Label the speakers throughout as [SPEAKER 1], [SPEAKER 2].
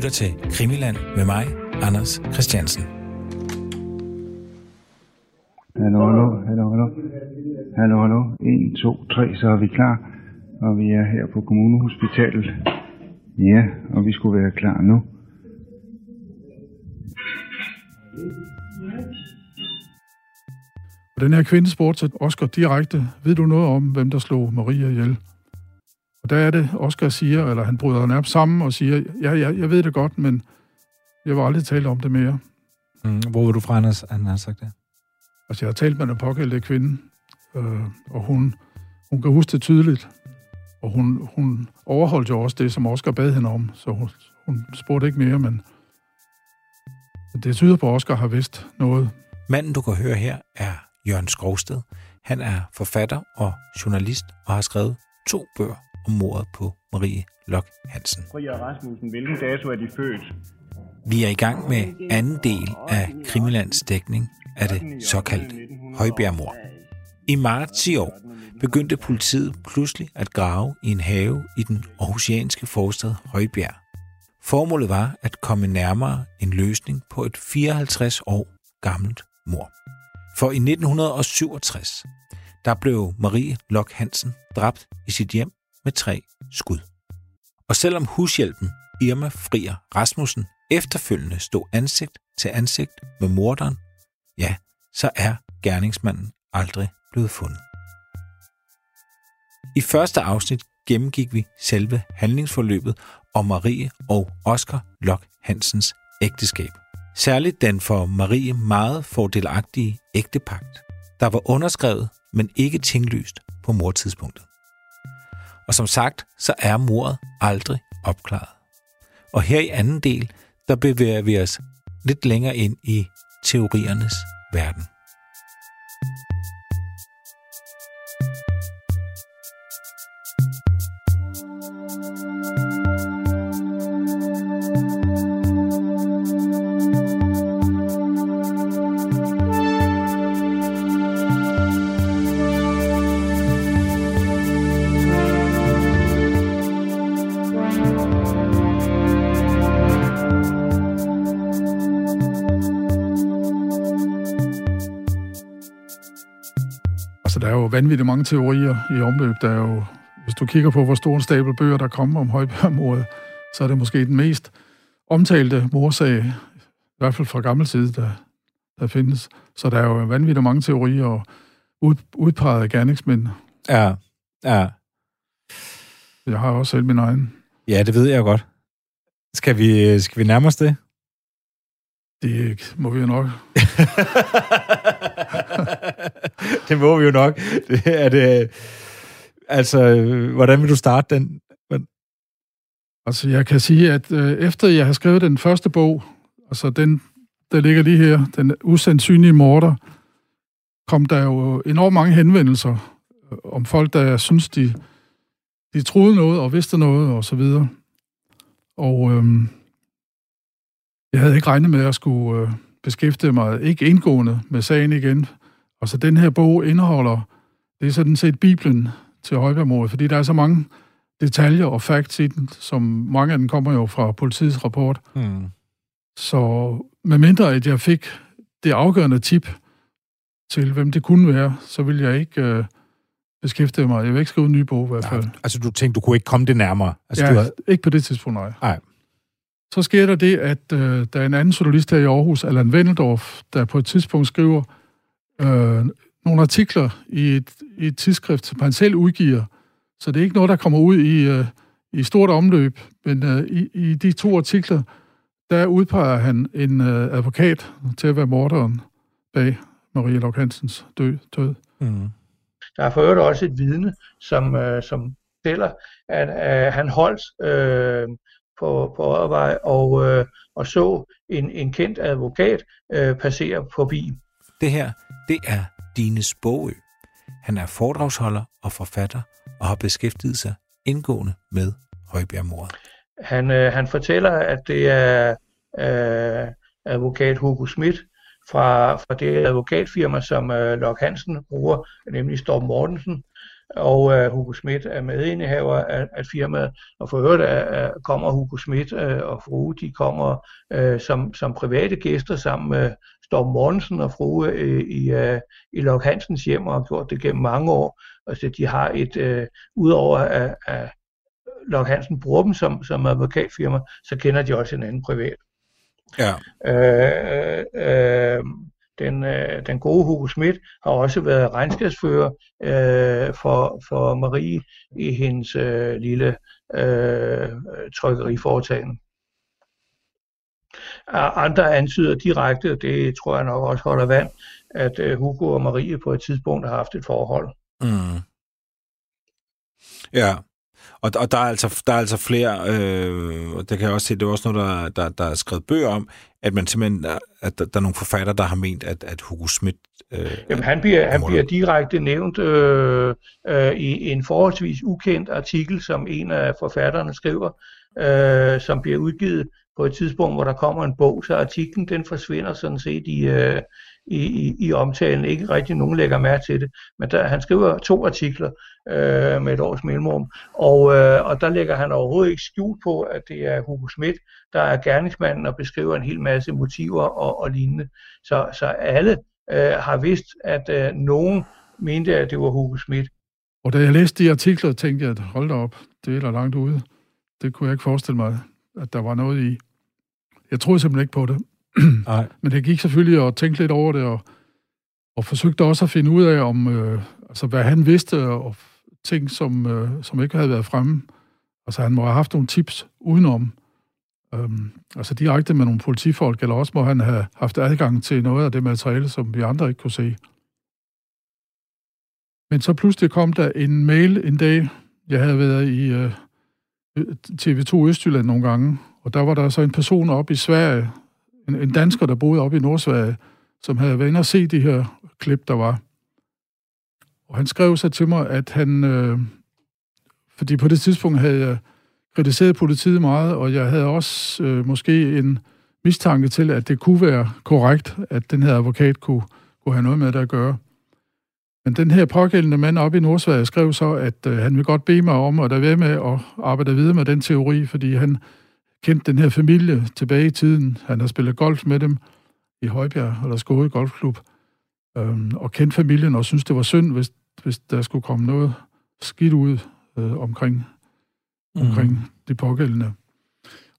[SPEAKER 1] lytter til Krimiland med mig, Anders Christiansen.
[SPEAKER 2] Hallo, hallo, hallo, hallo. Hallo, hallo. 1, 2, 3, så er vi klar. Og vi er her på kommunehospitalet. Ja, og vi skulle være klar nu.
[SPEAKER 3] Den her kvinde spurgte Oscar direkte, ved du noget om, hvem der slog Maria ihjel? Og der er det, Oscar siger, eller han bryder nærmest sammen og siger, ja, ja, jeg ved det godt, men jeg vil aldrig tale om det mere.
[SPEAKER 1] Mm, hvor var du fra, Anders, han har sagt det?
[SPEAKER 3] Altså, jeg har talt med den pågældende kvinde, øh, og hun, hun kan huske det tydeligt. Og hun, hun overholdt jo også det, som Oscar bad hende om, så hun, hun spurgte ikke mere, men det tyder på, at Oscar har vidst noget.
[SPEAKER 1] Manden, du kan høre her, er Jørgen Skrovsted. Han er forfatter og journalist og har skrevet to bøger om mordet på Marie Lok Hansen.
[SPEAKER 4] Maria Rasmussen, hvilken dato er de født?
[SPEAKER 1] Vi er i gang med anden del af Krimilands dækning af det såkaldte Højbjergmord. I marts i år begyndte politiet pludselig at grave i en have i den aarhusianske forstad Højbjerg. Formålet var at komme nærmere en løsning på et 54 år gammelt mord. For i 1967, der blev Marie Lok Hansen dræbt i sit hjem med tre skud. Og selvom hushjælpen Irma Frier Rasmussen efterfølgende stod ansigt til ansigt med morderen, ja, så er gerningsmanden aldrig blevet fundet. I første afsnit gennemgik vi selve handlingsforløbet om Marie og Oscar Lok Hansens ægteskab. Særligt den for Marie meget fordelagtige ægtepagt, der var underskrevet, men ikke tinglyst på mordtidspunktet. Og som sagt, så er mordet aldrig opklaret. Og her i anden del, der bevæger vi os lidt længere ind i teoriernes verden.
[SPEAKER 3] Vanvittigt mange teorier i omløb. Der er jo, hvis du kigger på, hvor stor en stabel bøger, der kommer om Højbjergmordet, så er det måske den mest omtalte morsag, i hvert fald fra gammel tid, der, der findes. Så der er jo vanvittigt mange teorier og ud, udpegede gerningsmænd.
[SPEAKER 1] Ja, ja.
[SPEAKER 3] Jeg har også selv min egen.
[SPEAKER 1] Ja, det ved jeg godt. Skal vi, skal vi nærme os det?
[SPEAKER 3] Det må vi jo nok.
[SPEAKER 1] det må vi jo nok. Det er det, øh, altså, øh, hvordan vil du starte den?
[SPEAKER 3] Altså, jeg kan sige, at øh, efter jeg har skrevet den første bog, altså den, der ligger lige her, den usandsynlige morder, kom der jo enormt mange henvendelser øh, om folk, der synes, de, de troede noget og vidste noget og så videre. Og øh, jeg havde ikke regnet med at skulle øh, beskæftige mig ikke indgående med sagen igen. Og så den her bog indeholder, det er sådan set Bibelen til Højbjergmordet, fordi der er så mange detaljer og facts i den, som mange af dem kommer jo fra politiets rapport.
[SPEAKER 1] Hmm.
[SPEAKER 3] Så med mindre at jeg fik det afgørende tip til, hvem det kunne være, så vil jeg ikke øh, beskæftige mig. Jeg vil ikke skrive en ny bog i hvert fald.
[SPEAKER 1] Ja, altså, du tænkte, du kunne ikke komme det nærmere? Altså,
[SPEAKER 3] ja,
[SPEAKER 1] du havde...
[SPEAKER 3] ikke på det tidspunkt, nej.
[SPEAKER 1] Nej.
[SPEAKER 3] Så sker der det, at øh, der er en anden journalist her i Aarhus, Allan Wendeldorf, der på et tidspunkt skriver øh, nogle artikler i et, i et tidsskrift, som han selv udgiver. Så det er ikke noget, der kommer ud i, øh, i stort omløb, men øh, i, i de to artikler, der udpeger han en øh, advokat til at være morderen bag Maria Lok Hansens død. død.
[SPEAKER 1] Mm.
[SPEAKER 5] Der er for øvrigt også et vidne, som, øh, som fortæller, at øh, han holdt øh, på, på Oddervej og, øh, og så en, en kendt advokat øh, passere forbi.
[SPEAKER 1] Det her, det er Dines Bogø. Han er foredragsholder og forfatter og har beskæftiget sig indgående med Højbjergmordet.
[SPEAKER 5] Han, øh, han fortæller, at det er øh, advokat Hugo Schmidt fra, fra det advokatfirma, som øh, Lok Hansen bruger, nemlig Storm Mortensen, og øh, Hugo Schmidt er medindehaver af, af firmaet, og for øvrigt er, kommer Hugo Schmidt øh, og Frue, de kommer øh, som, som private gæster sammen med Storm Mortensen og Frue øh, i, øh, i Lok Hansens hjem og har gjort det gennem mange år. Altså, de har et, øh, udover at, at Lok Hansen bruger dem som, som advokatfirma, så kender de også hinanden privat.
[SPEAKER 1] Ja.
[SPEAKER 5] Øh, øh, den, øh, den gode Hugo Schmidt har også været regnskabsfører øh, for, for Marie i hendes øh, lille øh, trykkeriforetagende. Andre antyder direkte, og det tror jeg nok også holder vand, at øh, Hugo og Marie på et tidspunkt har haft et forhold.
[SPEAKER 1] Mm. Ja, og, og der, er altså, der er altså flere, øh, og det kan jeg også se, det er også noget, der, der, der er skrevet bøger om, at man simpelthen, at der, der er nogle forfatter, der har ment, at, at Hugo Schmidt...
[SPEAKER 5] Øh, Jamen, han bliver, han bliver direkte nævnt øh, øh, i en forholdsvis ukendt artikel, som en af forfatterne skriver, øh, som bliver udgivet på et tidspunkt, hvor der kommer en bog, så artiklen den forsvinder sådan set i, øh, i, i, i omtalen. Ikke rigtig nogen lægger mærke til det. Men der, han skriver to artikler øh, med et års mellemrum, og, øh, og der lægger han overhovedet ikke skjult på, at det er Hugo Schmidt, der er gerningsmanden og beskriver en hel masse motiver og, og lignende. Så, så alle øh, har vidst, at øh, nogen mente, at det var Hugo Schmidt.
[SPEAKER 3] Og da jeg læste de artikler, tænkte jeg, at hold da op, det er da langt ude. Det kunne jeg ikke forestille mig, at der var noget i. Jeg troede simpelthen ikke på det. Nej. Men det gik selvfølgelig og tænkte lidt over det, og, og forsøgte også at finde ud af, om øh, altså, hvad han vidste, og ting, som, øh, som ikke havde været fremme. Altså, han må have haft nogle tips udenom. Øhm, altså direkte med nogle politifolk, eller også må han have haft adgang til noget af det materiale, som vi andre ikke kunne se. Men så pludselig kom der en mail en dag, jeg havde været i øh, øh TV2 Østjylland nogle gange, og der var der så en person op i Sverige, en, en dansker, der boede oppe i Nordsverige, som havde været inde og se de her klip, der var. Og han skrev så til mig, at han... Øh, fordi på det tidspunkt havde jeg kritiseret politiet meget, og jeg havde også øh, måske en mistanke til, at det kunne være korrekt, at den her advokat kunne, kunne have noget med det at gøre. Men den her pågældende mand oppe i Nordsverige skrev så, at øh, han vil godt bede mig om at være med at arbejde videre med den teori, fordi han kendte den her familie tilbage i tiden. Han har spillet golf med dem i Højbjerg, eller Skåde Golfklub, øhm, og kendte familien og synes det var synd, hvis, hvis der skulle komme noget skidt ud øh, omkring, mm. omkring de pågældende.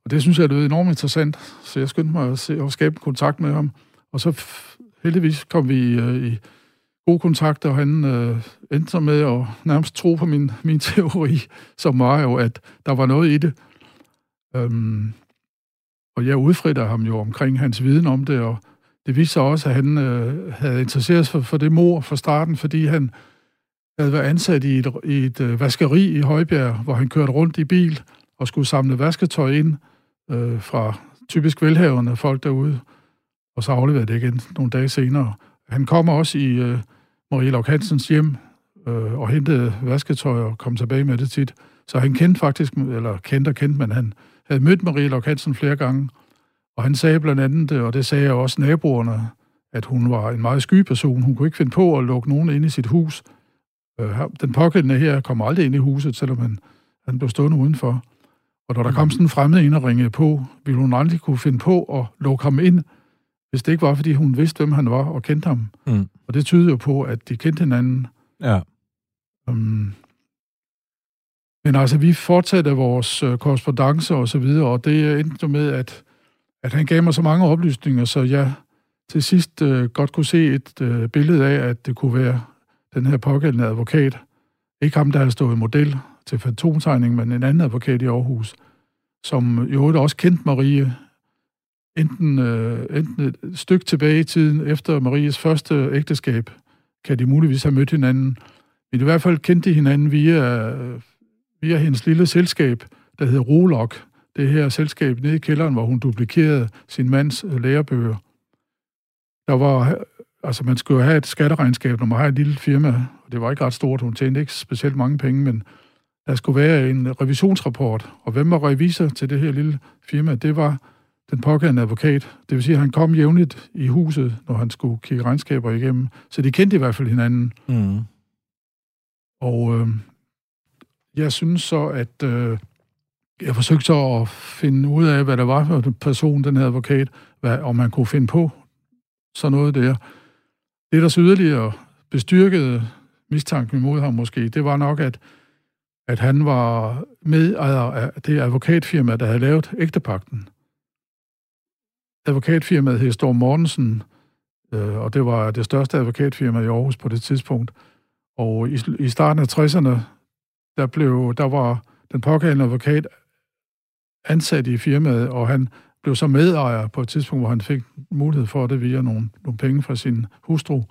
[SPEAKER 3] Og det synes jeg er enormt interessant, så jeg skyndte mig at, se, at skabe kontakt med ham. Og så heldigvis kom vi øh, i god kontakt, og han øh, endte med at nærmest tro på min, min teori, som var jo, at der var noget i det. Øhm, og jeg udfritter ham jo omkring hans viden om det, og det viste sig også, at han øh, havde interesseret sig for, for det mor fra starten, fordi han havde været ansat i et, i et øh, vaskeri i Højbjerg, hvor han kørte rundt i bil og skulle samle vasketøj ind øh, fra typisk velhavende folk derude, og så afleverede det igen nogle dage senere. Han kommer også i øh, Marie Hansens hjem øh, og hentede vasketøj og kom tilbage med det tit. Så han kendte faktisk, eller kendte og kendte, men han havde mødt Marie Lok Hansen flere gange, og han sagde blandt andet, og det sagde også naboerne, at hun var en meget sky person. Hun kunne ikke finde på at lukke nogen ind i sit hus. Øh, den pågældende her kom aldrig ind i huset, selvom han, han blev stående udenfor. Og når der kom sådan en fremmed ind og ringede på, ville hun aldrig kunne finde på at lukke ham ind, hvis det ikke var, fordi hun vidste, hvem han var og kendte ham. Mm. Og det tyder jo på, at de kendte hinanden.
[SPEAKER 1] Ja.
[SPEAKER 3] Um, men altså, vi fortsatte vores øh, korrespondence og så videre, og det øh, endte med, at, at han gav mig så mange oplysninger, så jeg til sidst øh, godt kunne se et øh, billede af, at det kunne være den her pågældende advokat. Ikke ham, der havde stået model til fantomtegning, men en anden advokat i Aarhus, som jo også kendte Marie, enten, øh, enten et stykke tilbage i tiden, efter Maries første ægteskab, kan de muligvis have mødt hinanden. Men i hvert fald kendte de hinanden via øh, via hendes lille selskab, der hedder Rolok. Det her selskab nede i kælderen, hvor hun duplikerede sin mands øh, lærebøger. Der var, altså man skulle have et skatteregnskab, når man har et lille firma, og det var ikke ret stort, hun tjente ikke specielt mange penge, men der skulle være en revisionsrapport, og hvem var revisor til det her lille firma? Det var den pågældende advokat. Det vil sige, at han kom jævnligt i huset, når han skulle kigge regnskaber igennem. Så de kendte i hvert fald hinanden. Mm. Og øh, jeg synes så, at øh, jeg forsøgte så at finde ud af, hvad der var for en person, den her advokat, hvad, om man kunne finde på sådan noget der. Det, der så yderligere bestyrkede mistanken imod ham måske, det var nok, at, at han var medejer af det advokatfirma, der havde lavet ægtepakten. Advokatfirmaet hed Storm Mortensen, øh, og det var det største advokatfirma i Aarhus på det tidspunkt. Og i, i starten af 60'erne, der, blev, der var den pågældende advokat ansat i firmaet, og han blev så medejer på et tidspunkt, hvor han fik mulighed for det via nogle, nogle penge fra sin hustru,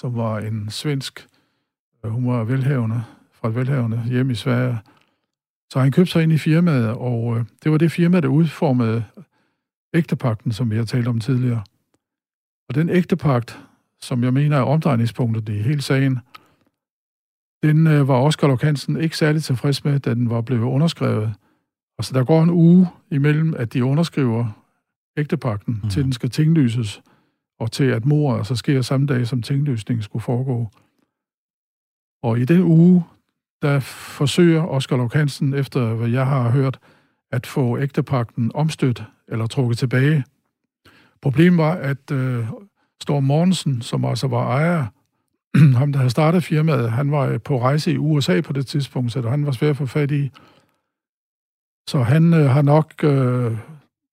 [SPEAKER 3] som var en svensk, øh, hun var velhavende, fra et velhavende hjem i Sverige. Så han købte sig ind i firmaet, og øh, det var det firma, der udformede ægtepakten, som vi har talt om tidligere. Og den ægtepagt, som jeg mener er omdrejningspunktet i hele sagen, den øh, var Oscar Lokansen ikke særlig tilfreds med, da den var blevet underskrevet. Altså, der går en uge imellem, at de underskriver ægtepakten, mm. til den skal tinglyses, og til at mor så sker samme dag, som tinglysningen skulle foregå. Og i den uge, der forsøger Oscar Lokansen, efter hvad jeg har hørt, at få ægtepakten omstødt eller trukket tilbage. Problemet var, at øh, Storm Mortensen, som altså var ejer, ham der havde startet firmaet, han var øh, på rejse i USA på det tidspunkt, så han var svær at få fat i. Så han øh, har nok øh,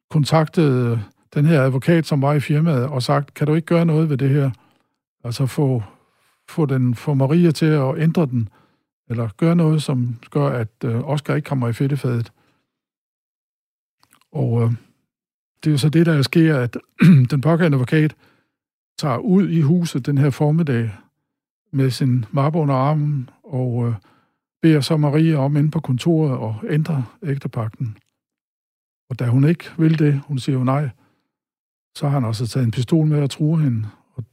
[SPEAKER 3] kontaktet øh, den her advokat, som var i firmaet, og sagt, kan du ikke gøre noget ved det her? Altså få, få, den, få Maria til at ændre den, eller gøre noget, som gør, at øh, Oscar ikke kommer i fedtefadet. Og øh, det er jo så det, der sker, at den pågældende advokat tager ud i huset den her formiddag med sin mappe under armen og øh, beder så Maria om ind på kontoret og ændre ægtepakten. Og da hun ikke vil det, hun siger jo nej, så har han også taget en pistol med og truer hende. Og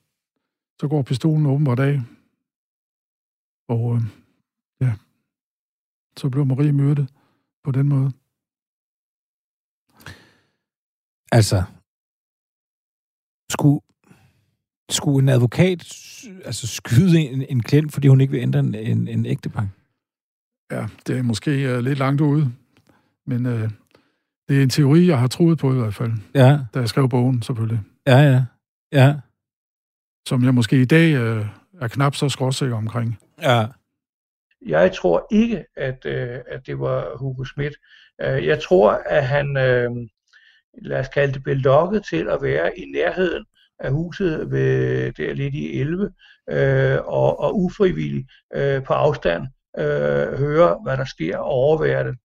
[SPEAKER 3] så går pistolen åbenbart af. Og øh, ja, så blev Marie myrdet på den måde.
[SPEAKER 1] Altså, skulle, skulle en advokat altså skyde en, en klient, fordi hun ikke vil ændre en, en, en ægtepagt?
[SPEAKER 3] Ja, det er måske uh, lidt langt ude, men uh, det er en teori, jeg har troet på i hvert fald,
[SPEAKER 1] Ja,
[SPEAKER 3] da jeg skrev bogen selvfølgelig.
[SPEAKER 1] ja, ja. Ja,
[SPEAKER 3] Som jeg måske i dag uh, er knap så skråsikker omkring.
[SPEAKER 1] ja.
[SPEAKER 5] Jeg tror ikke, at, øh, at det var Hugo Schmidt. Jeg tror, at han, øh, lad os kalde det, blev lokket til at være i nærheden af huset ved der lidt i 11, øh, og, og ufrivilligt øh, på afstand øh, høre, hvad der sker, og overvære det.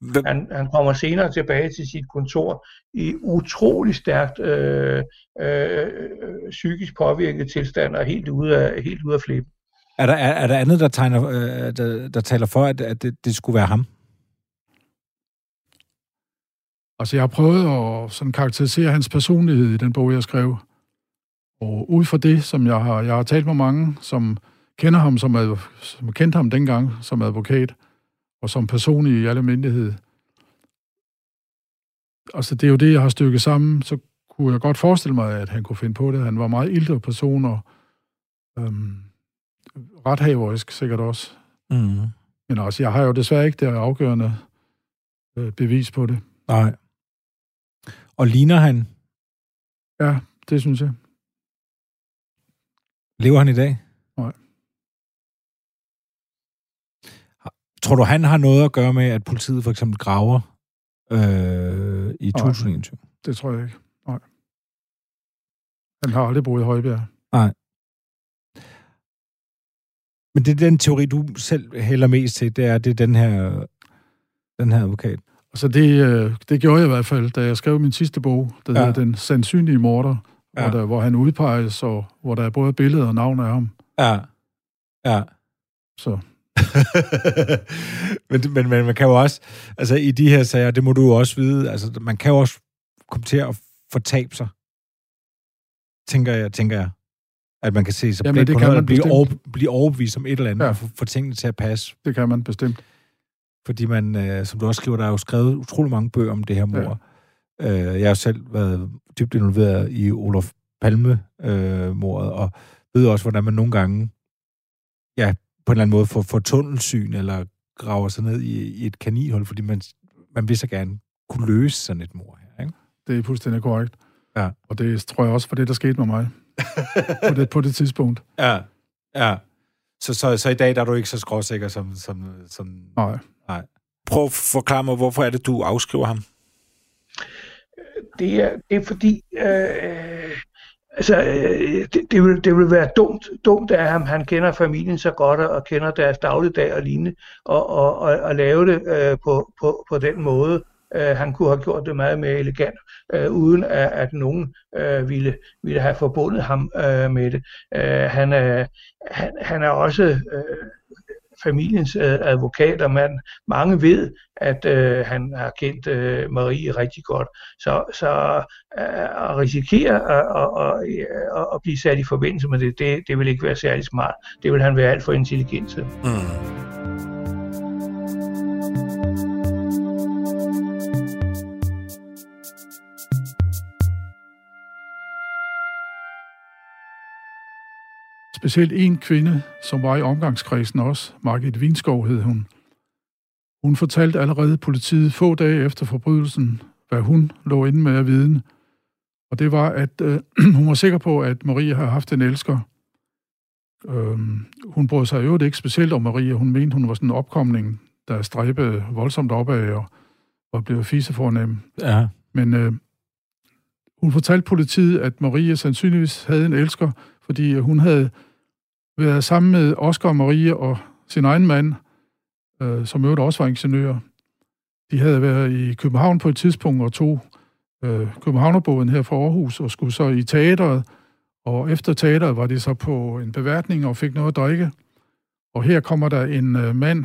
[SPEAKER 1] Hvem,
[SPEAKER 5] Han, han kommer senere tilbage til sit kontor i utrolig stærkt øh, øh, øh, psykisk påvirket tilstand og helt ude af, helt ude af flip.
[SPEAKER 1] er, der, er, er der andet, der, tegner, øh, der, der taler for, at, at det, det skulle være ham?
[SPEAKER 3] Altså, jeg har prøvet at sådan karakterisere hans personlighed i den bog, jeg skrev. Og ud fra det, som jeg har, jeg har talt med mange, som kender ham som, adv- som kendte ham dengang som advokat, og som person i al almindelighed. Altså, det er jo det, jeg har stykket sammen. Så kunne jeg godt forestille mig, at han kunne finde på det. Han var meget ældre person, og øhm, rethaverisk sikkert også.
[SPEAKER 1] Mm.
[SPEAKER 3] Men altså, jeg har jo desværre ikke det afgørende øh, bevis på det.
[SPEAKER 1] Nej. Og ligner han?
[SPEAKER 3] Ja, det synes jeg.
[SPEAKER 1] Lever han i dag?
[SPEAKER 3] Nej.
[SPEAKER 1] Tror du, han har noget at gøre med, at politiet for eksempel graver øh, i
[SPEAKER 3] Nej.
[SPEAKER 1] 2021?
[SPEAKER 3] Det tror jeg ikke. Nej. Han har aldrig boet i Højbjerg.
[SPEAKER 1] Men det er den teori, du selv hælder mest til, det er, det er den her, den her advokat.
[SPEAKER 3] Altså det, øh, det gjorde jeg i hvert fald, da jeg skrev min sidste bog, der
[SPEAKER 1] Ja.
[SPEAKER 3] hedder Den sandsynlige morder,
[SPEAKER 1] Ja.
[SPEAKER 3] hvor, der, hvor han udpeges, og hvor der er både billeder og navn af ham.
[SPEAKER 1] Ja. Ja.
[SPEAKER 3] Så
[SPEAKER 1] men, men, men man kan jo også, altså i de her sager, det må du jo også vide, altså man kan jo også komme til at fortabe sig. Tænker jeg, tænker jeg. At man kan se sig
[SPEAKER 3] Jamen, det
[SPEAKER 1] på
[SPEAKER 3] kan
[SPEAKER 1] noget,
[SPEAKER 3] man
[SPEAKER 1] blive, over, blive overbevist om et eller andet, ja.
[SPEAKER 3] Ja.
[SPEAKER 1] og få, få tingene til at passe.
[SPEAKER 3] det kan man bestemt.
[SPEAKER 1] Fordi man, øh, som du også skriver, der er jo skrevet utrolig mange bøger om det her mor. Ja. Øh, jeg har jo selv været dybt involveret i Olof Palme-mordet, og ved også, hvordan man nogle gange ja, på en eller anden måde får, får tunnelsyn, eller graver sig ned i, i et kaninhul, fordi man, man vil så gerne kunne løse sådan et mor her, ikke?
[SPEAKER 3] Det er fuldstændig korrekt.
[SPEAKER 1] Ja.
[SPEAKER 3] Og det tror jeg også for det, der skete med mig på, det, på det tidspunkt.
[SPEAKER 1] Ja, ja. Så, så, så i dag der er du ikke så skråsikker som... som, som
[SPEAKER 3] Nej
[SPEAKER 1] prøve at forklare mig, hvorfor er det, du afskriver ham?
[SPEAKER 5] Det er, det er fordi, øh, øh, altså, øh, det, det, vil, det vil være dumt, dumt af ham. Han kender familien så godt og kender deres dagligdag og lignende, og, og, og, og lave det øh, på, på, på den måde. Øh, han kunne have gjort det meget mere elegant, øh, uden at, at nogen øh, ville, ville have forbundet ham øh, med det. Øh, han, er, han, han er også øh, familiens øh, advokat, og man, mange ved, at øh, han har kendt øh, Marie rigtig godt. Så, så øh, at risikere at, at, at, at blive sat i forbindelse med det, det, det vil ikke være særlig smart. Det vil han være alt for intelligent til. Mm.
[SPEAKER 3] Specielt en kvinde, som var i omgangskredsen også, Margit Vinskov hed hun. Hun fortalte allerede politiet få dage efter forbrydelsen, hvad hun lå inde med at vide. Og det var, at øh, hun var sikker på, at Maria havde haft en elsker. Øhm, hun brød sig jo ikke specielt om Maria. Hun mente, hun var sådan en opkomling, der stræbede voldsomt opad og, og blev fisefornem.
[SPEAKER 1] Ja.
[SPEAKER 3] Men øh, hun fortalte politiet, at Maria sandsynligvis havde en elsker, fordi hun havde været sammen med Oscar og Marie og sin egen mand, øh, som øvrigt også var ingeniør. De havde været i København på et tidspunkt og tog øh, Københavnerbåden her fra Aarhus og skulle så i teateret. Og efter teateret var de så på en beværtning og fik noget at drikke. Og her kommer der en øh, mand,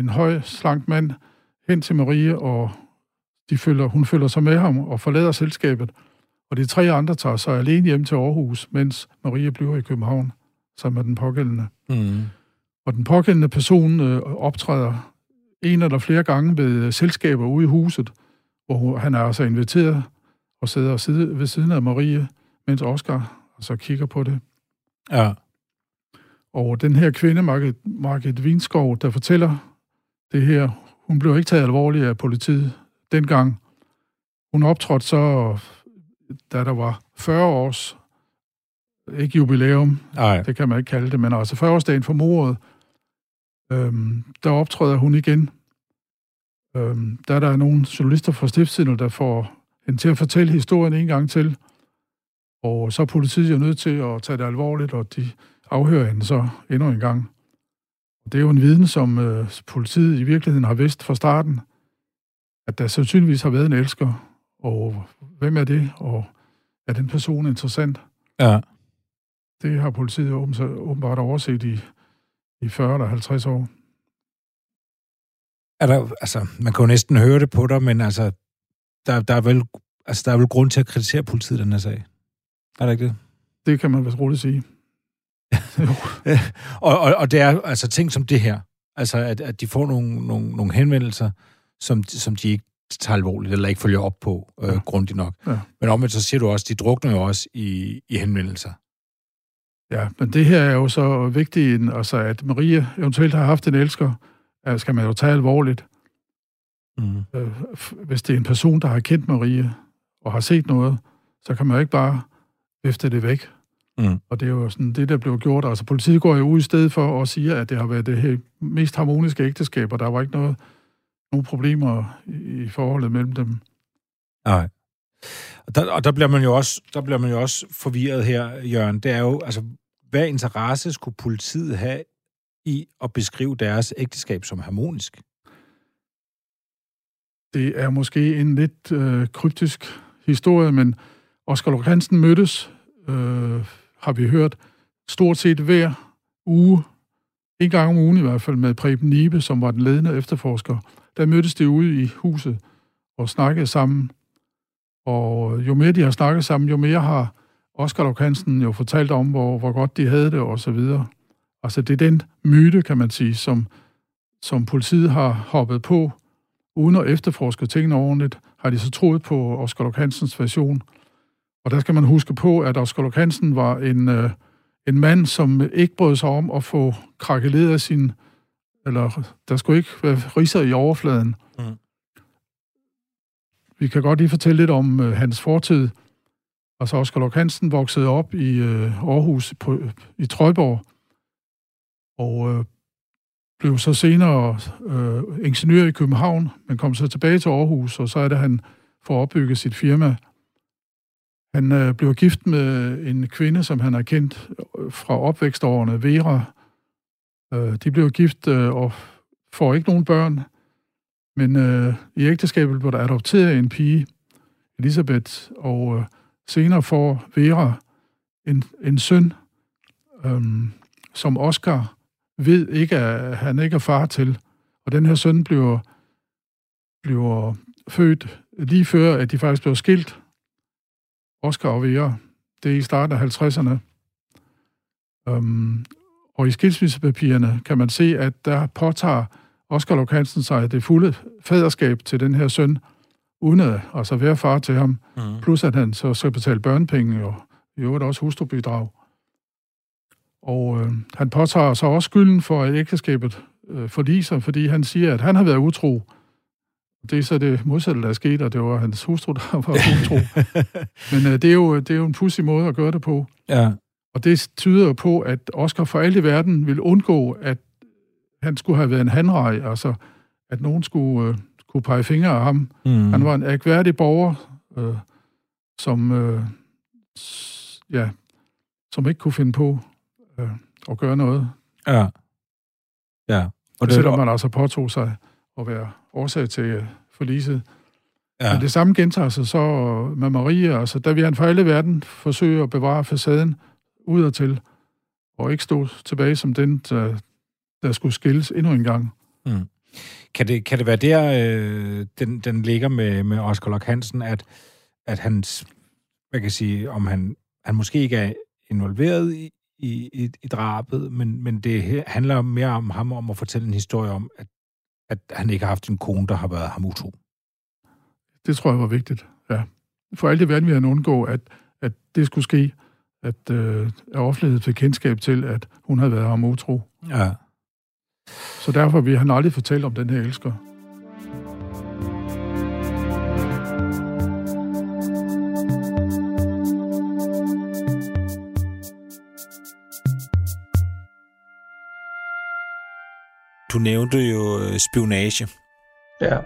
[SPEAKER 3] en høj, slank mand, hen til Marie, og de følger, hun følger sig med ham og forlader selskabet. Og de tre andre tager sig alene hjem til Aarhus, mens Marie bliver i København som er den pågældende. Mm. Og den pågældende person øh, optræder en eller flere gange ved øh, selskaber ude i huset, hvor han er altså inviteret og sidder og sidder ved siden af Marie, mens Oscar altså kigger på det.
[SPEAKER 1] Ja.
[SPEAKER 3] Og den her kvinde, Margit, Margit Vinskov, der fortæller det her, hun blev ikke taget alvorligt af politiet dengang. Hun optrådte så, da der var 40 års ikke jubilæum,
[SPEAKER 1] Ej.
[SPEAKER 3] det kan man ikke kalde det, men altså 40-årsdagen for mordet, øhm, der optræder hun igen. Øhm, der er der nogle journalister fra Stiftstidende, der får hende til at fortælle historien en gang til, og så er politiet jo nødt til at tage det alvorligt, og de afhører hende så endnu en gang. Det er jo en viden, som øh, politiet i virkeligheden har vidst fra starten, at der sandsynligvis har været en elsker, og hvem er det, og er den person interessant?
[SPEAKER 1] Ja.
[SPEAKER 3] Det har politiet åbenbart overset i, i 40 eller 50 år.
[SPEAKER 1] Er der, altså, man kan jo næsten høre det på dig, men altså, der, der, er vel, altså, der er vel grund til at kritisere politiet i den her sag. Er der ikke det?
[SPEAKER 3] Det kan man vist roligt sige.
[SPEAKER 1] og, og, og det er altså ting som det her. Altså, at, at de får nogle, nogle, nogle henvendelser, som, som de ikke tager alvorligt, eller ikke følger op på øh, ja. grundigt nok. Ja. Men omvendt så siger du også, de drukner jo også i, i henvendelser.
[SPEAKER 3] Ja, men det her er jo så vigtigt, altså at Maria eventuelt har haft en elsker, skal man jo tage alvorligt. Mm. Hvis det er en person, der har kendt Maria og har set noget, så kan man jo ikke bare vifte det væk. Mm. Og det er jo sådan det, der blev gjort. Altså politiet går jo ud i stedet for at sige, at det har været det her mest harmoniske ægteskab, og der var ikke noget, nogen problemer i, i forholdet mellem dem.
[SPEAKER 1] Nej. Og der, og der bliver man jo også, der bliver man jo også forvirret her, Jørgen. Det er jo, altså, hvad interesse skulle politiet have i at beskrive deres ægteskab som harmonisk?
[SPEAKER 3] Det er måske en lidt øh, kryptisk historie, men Oskar Lorentzen mødtes, øh, har vi hørt, stort set hver uge, en gang om ugen i hvert fald, med Preben Nibe, som var den ledende efterforsker. Der mødtes de ude i huset og snakkede sammen. Og øh, jo mere de har snakket sammen, jo mere har Oscar Lokansen jo fortalt om, hvor, hvor godt de havde det, og så videre. Altså, det er den myte, kan man sige, som, som politiet har hoppet på, uden at efterforske tingene ordentligt, har de så troet på Oscar Lokansens version. Og der skal man huske på, at Oscar Lokansen var en, øh, en mand, som ikke brød sig om at få krakeleret sin, eller der skulle ikke være riser i overfladen. Vi kan godt lige fortælle lidt om øh, hans fortid. Altså, Oscar Lok Hansen voksede op i øh, Aarhus på, i Trøjborg, og øh, blev så senere øh, ingeniør i København, men kom så tilbage til Aarhus, og så er det, han får opbygget sit firma. Han øh, blev gift med en kvinde, som han har kendt øh, fra opvækstårene, Vera. Øh, de blev gift øh, og får ikke nogen børn, men øh, i ægteskabet blev der adopteret en pige, Elisabeth, og øh, senere får Vera en, en søn, øh, som Oscar ved ikke, at han ikke er far til. Og den her søn bliver, bliver født lige før, at de faktisk blev skilt. Oscar og Vera. Det er i starten af 50'erne. Øhm, og i skilsmissepapirerne kan man se, at der påtager Oscar Lok Hansen sig det fulde faderskab til den her søn, uden at altså være far til ham. Mm. Plus at han så skal betale børnepenge og i øvrigt også hustrubidrag. Og øh, han påtager så også skylden for, at ægteskabet øh, forliser, fordi han siger, at han har været utro. Det er så det modsatte, der er sket, og det var hans hustru, der var utro. Men øh, det, er jo, det er jo en pussig måde at gøre det på.
[SPEAKER 1] Ja.
[SPEAKER 3] Og det tyder jo på, at Oscar for alt i verden vil undgå, at han skulle have været en handrej, altså at nogen skulle, øh, kunne pege fingre af ham. Mm. Han var en akværdig borger, øh, som, øh, ja, som ikke kunne finde på øh, at gøre noget.
[SPEAKER 1] Ja. Ja.
[SPEAKER 3] Og det, Selvom man altså påtog sig at være årsag til øh, forliset. Ja. Men det samme gentager sig så med Maria. Altså, der vil han for alle verden forsøge at bevare facaden udadtil, og ikke stå tilbage som den, der, der skulle skilles endnu en gang. Mm.
[SPEAKER 1] Kan, det, kan det være der, øh, den, den ligger med, med Oscar Lok Hansen, at, at hans, hvad kan sige, om han, han måske ikke er involveret i, i, i, i drabet, men, men det handler mere om ham om at fortælle en historie om, at, at han ikke har haft en kone, der har været ham utro.
[SPEAKER 3] Det tror jeg var vigtigt, ja. For alt det verden vil han undgå, at, at det skulle ske, at øh, offentligheden fik kendskab til, at hun havde været ham utro.
[SPEAKER 1] Ja.
[SPEAKER 3] Så derfor vil han aldrig fortælle om den her elsker.
[SPEAKER 1] Du nævnte jo øh, spionage.
[SPEAKER 5] Ja.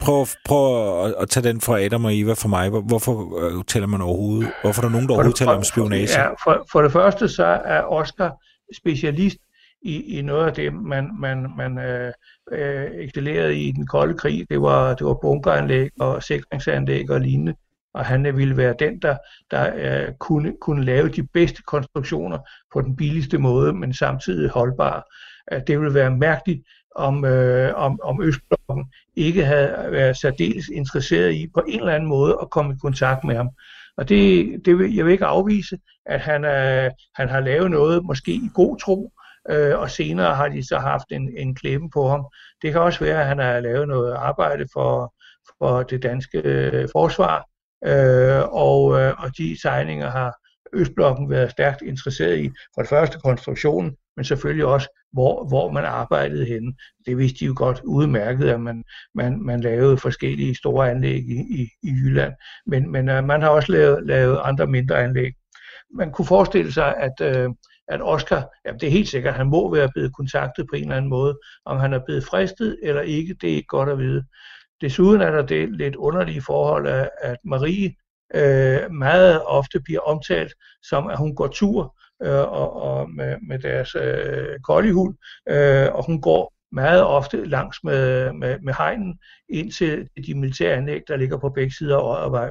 [SPEAKER 1] Prøv, prøv at, at tage den fra Adam og Eva for mig. Hvorfor uh, taler man overhovedet? Hvorfor er der nogen, der overhovedet taler om spionage?
[SPEAKER 5] Ja, for, for det første så er Oscar specialist i, i noget af det, man, man, man øh, øh, i den kolde krig. Det var, det var bunkeranlæg og sikringsanlæg og lignende. Og han ville være den, der, der øh, kunne, kunne lave de bedste konstruktioner på den billigste måde, men samtidig holdbare at øh, det ville være mærkeligt, om, øh, om, om Østblokken ikke havde været særdeles interesseret i på en eller anden måde at komme i kontakt med ham. Og det, det vil, jeg vil ikke afvise, at han, øh, han har lavet noget, måske i god tro, øh, og senere har de så haft en, en klemme på ham. Det kan også være, at han har lavet noget arbejde for, for det danske øh, forsvar, øh, og, øh, og de sejlinger har Østblokken været stærkt interesseret i. For det første konstruktionen, men selvfølgelig også, hvor, hvor man arbejdede henne. Det vidste de jo godt udmærket, at man, man, man lavede forskellige store anlæg i, i, i Jylland. Men, men uh, man har også lavet, lavet andre mindre anlæg. Man kunne forestille sig, at, uh, at Oscar, ja, det er helt sikkert, at han må være blevet kontaktet på en eller anden måde. Om han er blevet fristet eller ikke, det er ikke godt at vide. Desuden er der det lidt underlige forhold, at, Marie øh, meget ofte bliver omtalt som, at hun går tur øh, og, og med, med deres øh, koldihund, øh, og hun går meget ofte langs med, med, med hegnen ind til de militære anlæg, der ligger på begge sider af Oddervej.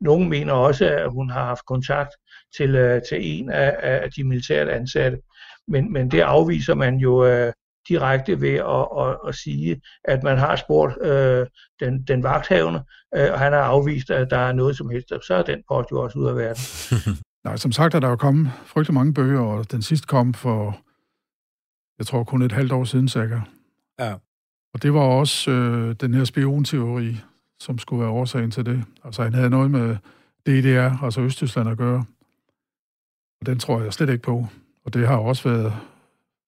[SPEAKER 5] Nogle mener også, at hun har haft kontakt til, øh, til en af, af de militært ansatte, men, men det afviser man jo øh, direkte ved at, at, at sige, at man har spurgt øh, den, den vagthavende, øh, og han har afvist, at der er noget som helst, så er den post jo også ud af verden.
[SPEAKER 3] Nej, som sagt er der jo kommet frygtelig mange bøger, og den sidste kom for, jeg tror kun et halvt år siden, cirka.
[SPEAKER 1] Ja.
[SPEAKER 3] Og det var også øh, den her spionteori, som skulle være årsagen til det. Altså han havde noget med DDR, altså Østtyskland at gøre. Og den tror jeg slet ikke på. Og det har også været,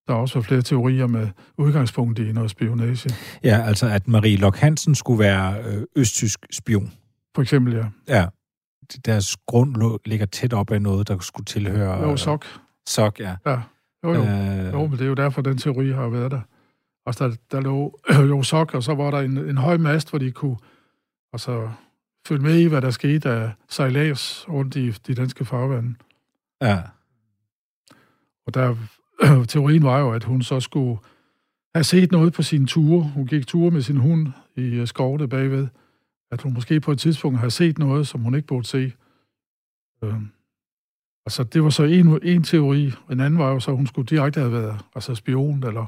[SPEAKER 3] der har også været flere teorier med udgangspunkt i noget spionage.
[SPEAKER 1] Ja, altså at Marie Lok Hansen skulle være øh, østtysk spion.
[SPEAKER 3] For eksempel, ja.
[SPEAKER 1] Ja. Deres grund ligger tæt op af noget, der skulle tilhøre...
[SPEAKER 3] Jo, sok.
[SPEAKER 1] Sok, ja.
[SPEAKER 3] Ja, jo, jo.
[SPEAKER 1] Øh,
[SPEAKER 3] Jo, men det er jo derfor, den teori har været der. Og der, der lå jo sok, og så var der en, en høj mast, hvor de kunne altså, følge med i, hvad der skete af sejlads rundt i de danske farvande.
[SPEAKER 1] Ja.
[SPEAKER 3] Og der, teorien var jo, at hun så skulle have set noget på sine ture. Hun gik ture med sin hund i øh, skovene bagved. At hun måske på et tidspunkt har set noget, som hun ikke burde se. Øhm, altså, det var så en, en teori. En anden var jo så, at hun skulle direkte have været altså spion, eller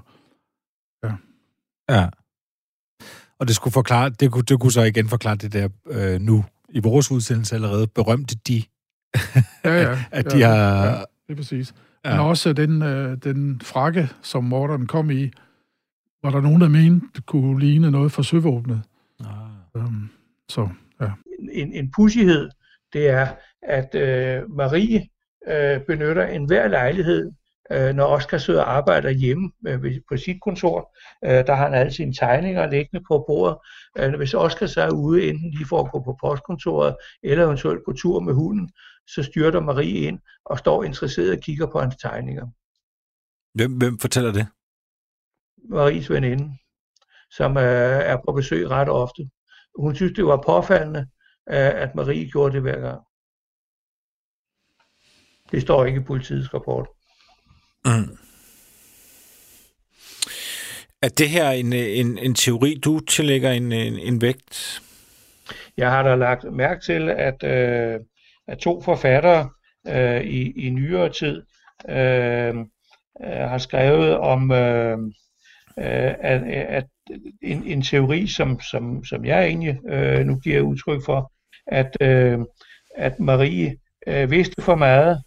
[SPEAKER 1] Ja. Og det skulle forklare, det kunne, det kunne så igen forklare det der øh, nu i vores udsendelse allerede berømte de,
[SPEAKER 3] Ja, ja.
[SPEAKER 1] at de
[SPEAKER 3] ja,
[SPEAKER 1] har...
[SPEAKER 3] Ja, det er præcis.
[SPEAKER 1] Ja.
[SPEAKER 3] Men også den, øh, den frakke, som morderen kom i, var der nogen, der mente, det kunne ligne noget fra søvåbnet.
[SPEAKER 1] Ah.
[SPEAKER 3] Um, så, ja.
[SPEAKER 5] en, en pussighed, det er, at øh, Marie øh, benytter enhver lejlighed, øh, når Oscar sidder og arbejder hjemme øh, ved- på sit kontor. Øh, der har han alle sine tegninger liggende på bordet. Øh, hvis Oscar så er ude, enten lige for at gå på postkontoret, eller eventuelt på tur med hunden, så styrter Marie ind og står interesseret og kigger på hans tegninger.
[SPEAKER 1] Hvem, hvem fortæller det?
[SPEAKER 5] Maries veninde, som øh, er på besøg ret ofte. Hun synes, det var påfaldende, øh, at Marie gjorde det hver gang. Det står ikke i politiets rapport.
[SPEAKER 1] Mm. Er det her en, en, en teori, du tillægger en, en, en vægt?
[SPEAKER 5] Jeg har da lagt mærke til, at, øh, af to forfattere øh, i, i nyere tid øh, øh, har skrevet om øh, øh, at, at en, en teori, som, som, som jeg egentlig øh, nu giver udtryk for, at, øh, at Marie øh, vidste for meget,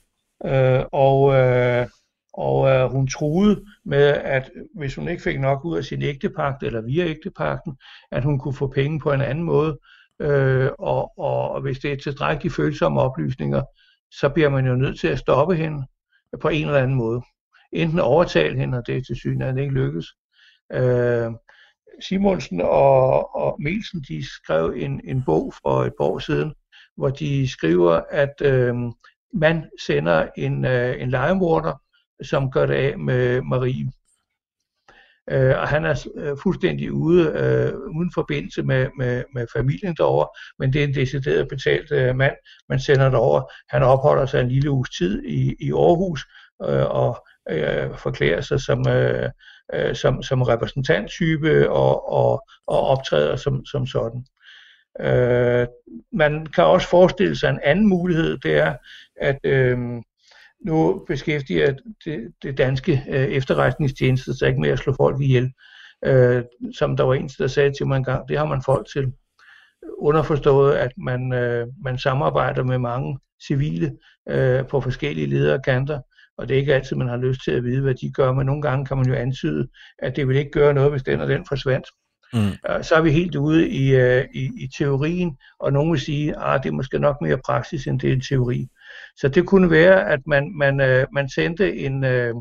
[SPEAKER 5] øh, og, øh, og øh, hun troede med, at hvis hun ikke fik nok ud af sin ægtepagt, eller via ægtepagten, at hun kunne få penge på en anden måde, øh, og, og hvis det er tilstrækkeligt følsomme oplysninger, så bliver man jo nødt til at stoppe hende på en eller anden måde. Enten overtale hende, og det er til synligheden ikke lykkes. Øh, Simonsen og, og Melsen, de skrev en, en bog for et par år siden, hvor de skriver, at øh, man sender en, øh, en legemorder, som gør det af med Marie. Øh, og han er øh, fuldstændig ude, øh, uden forbindelse med, med, med familien derovre, men det er en decideret betalt øh, mand, man sender derover. Han opholder sig en lille uges tid i, i Aarhus øh, og øh, forklærer sig som, øh, øh, som, som repræsentanttype og, og, og optræder som, som sådan. Øh, man kan også forestille sig en anden mulighed, det er, at øh, nu beskæftiger det, det danske øh, efterretningstjeneste sig ikke med at slå folk ihjel. Øh, som der var en, der sagde til mig en gang, det har man folk til. Underforstået, at man, øh, man samarbejder med mange civile øh, på forskellige lederkanter, og det er ikke altid, man har lyst til at vide, hvad de gør, men nogle gange kan man jo antyde, at det vil ikke gøre noget, hvis den og den forsvandt.
[SPEAKER 1] Mm.
[SPEAKER 5] Så er vi helt ude i, øh, i, i teorien, og nogen vil sige, at det er måske nok mere praksis, end det er en teori. Så det kunne være, at man, man, øh, man sendte en, øh,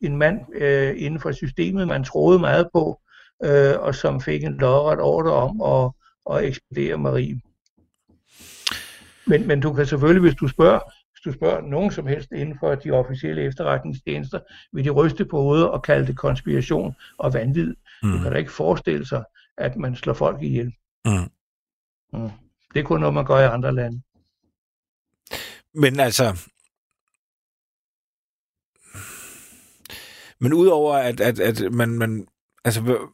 [SPEAKER 5] en mand øh, inden for systemet, man troede meget på, øh, og som fik en lodret ordre om at, at ekspedere Marie. Men, men du kan selvfølgelig, hvis du spørger, hvis du spørger nogen som helst inden for de officielle efterretningstjenester, vil de ryste på hovedet og kalde det konspiration og vanvid. Mm. Du kan da ikke forestille sig, at man slår folk ihjel.
[SPEAKER 1] Mm.
[SPEAKER 5] Mm. Det er kun noget, man gør i andre lande.
[SPEAKER 1] Men altså... Men udover at, at, at man, man... Altså,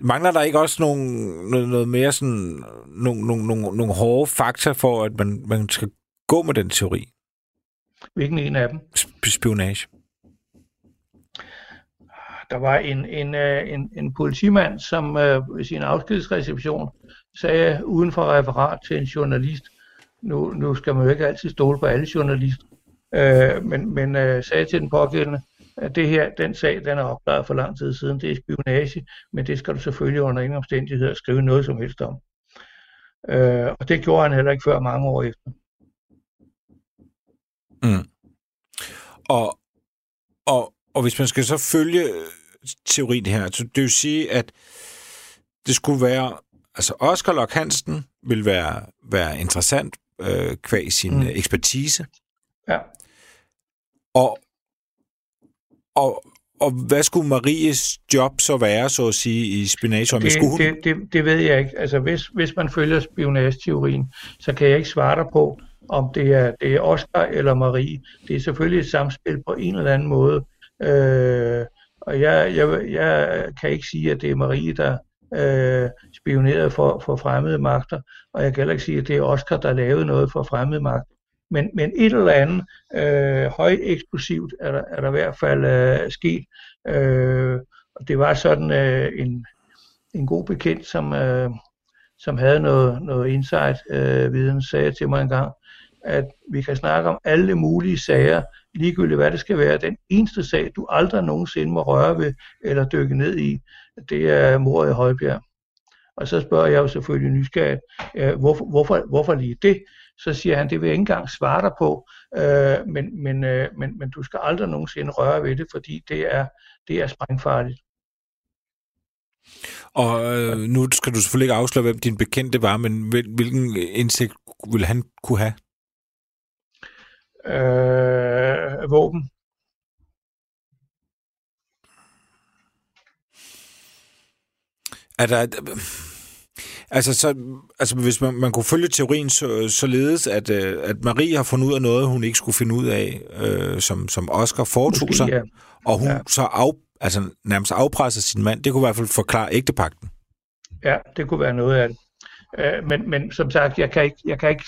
[SPEAKER 1] mangler der ikke også nogle, noget, noget mere sådan... Nogle, nogle, nogle, nogle hårde fakta for, at man, man skal gå med den teori?
[SPEAKER 5] Hvilken en af dem?
[SPEAKER 1] Sp- spionage.
[SPEAKER 5] Der var en, en, øh, en, en politimand, som øh, ved sin afskedsreception sagde uden for referat til en journalist, nu, nu skal man jo ikke altid stole på alle journalister, øh, men, men øh, sagde til den pågældende, at det her, den sag, den er opklaret for lang tid siden, det er spionage, men det skal du selvfølgelig under ingen omstændigheder skrive noget som helst om. Øh, og det gjorde han heller ikke før mange år efter.
[SPEAKER 1] Mm. Og, og, og hvis man skal så følge øh, teorien her, så det vil sige, at det skulle være, altså Oscar Lok Hansen vil være, være interessant øh, kvæg sin mm. ekspertise.
[SPEAKER 5] Ja.
[SPEAKER 1] Og, og, og hvad skulle Maries job så være, så at sige, i spionageøjemed?
[SPEAKER 5] Det,
[SPEAKER 1] hun...
[SPEAKER 5] det, det, det ved jeg ikke. Altså, hvis, hvis man følger spionageteorien, så kan jeg ikke svare dig på, om det er, det er Oscar eller Marie. Det er selvfølgelig et samspil på en eller anden måde. Øh, og jeg, jeg, jeg kan ikke sige, at det er Marie, der øh, spionerede for, for fremmede magter, og jeg kan heller ikke sige, at det er Oscar, der lavede noget for fremmede magter. Men, men et eller andet øh, højeksplosivt er der, er der i hvert fald øh, sket. Øh, og det var sådan øh, en, en god bekendt, som, øh, som havde noget, noget insight-viden, øh, sagde til mig engang, at vi kan snakke om alle mulige sager, ligegyldigt hvad det skal være. Den eneste sag, du aldrig nogensinde må røre ved eller dykke ned i, det er mordet i Højbjerg. Og så spørger jeg jo selvfølgelig nysgerrigt, øh, hvorfor, hvorfor, hvorfor lige det? Så siger han, det vil jeg ikke engang svare dig på, øh, men, men, øh, men, men du skal aldrig nogensinde røre ved det, fordi det er, det er sprængfarligt.
[SPEAKER 1] Og øh, nu skal du selvfølgelig ikke afsløre, hvem din bekendte var, men hvilken indsigt ville han kunne have?
[SPEAKER 5] Øh, våben.
[SPEAKER 1] Er der... Altså, så, altså hvis man, man kunne følge teorien så, således, at, øh, at Marie har fundet ud af noget, hun ikke skulle finde ud af, øh, som, som Oscar foretog Måske, sig, ja. og hun ja. så af, altså, nærmest afpresser sin mand, det kunne i hvert fald forklare ægtepakten.
[SPEAKER 5] Ja, det kunne være noget af det. Øh, men, men som sagt, jeg kan ikke, jeg kan ikke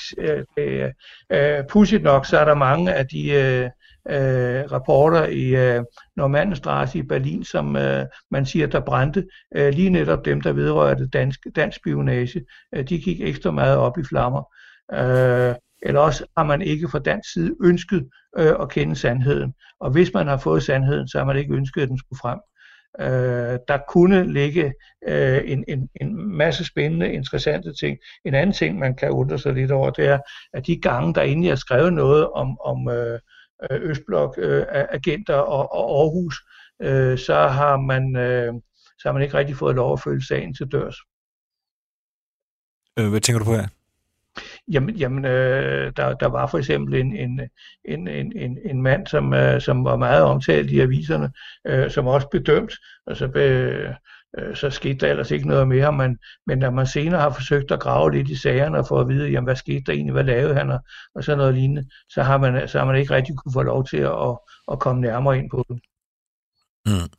[SPEAKER 5] øh, øh, pudsigt nok, så er der mange af de øh, øh, rapporter i øh, Normandstrasse i Berlin, som øh, man siger, der brændte. Øh, lige netop dem, der vedrørte dansk, dansk spionage, øh, de gik ekstra meget op i flammer. Øh, eller også har man ikke fra dansk side ønsket øh, at kende sandheden. Og hvis man har fået sandheden, så har man ikke ønsket, at den skulle frem. Øh, der kunne ligge øh, en, en, en masse spændende, interessante ting. En anden ting, man kan undre sig lidt over, det er, at de gange, der egentlig er skrevet noget om, om øh, Øh, agenter og, og Aarhus, øh, så har man øh, så har man ikke rigtig fået lov at følge sagen til dørs.
[SPEAKER 1] Øh, hvad tænker du på her?
[SPEAKER 5] Jamen, jamen øh, der, der var for eksempel en, en, en, en, en, en mand, som, øh, som var meget omtalt i aviserne, øh, som også blev dømt, og så, be, øh, så skete der ellers ikke noget mere, men, men når man senere har forsøgt at grave lidt i sagerne og få at vide, jamen, hvad skete der egentlig, hvad lavede han, og, og sådan noget lignende, så har man, så har man ikke rigtig kunne få lov til at, at, at komme nærmere ind på det.
[SPEAKER 1] Mm.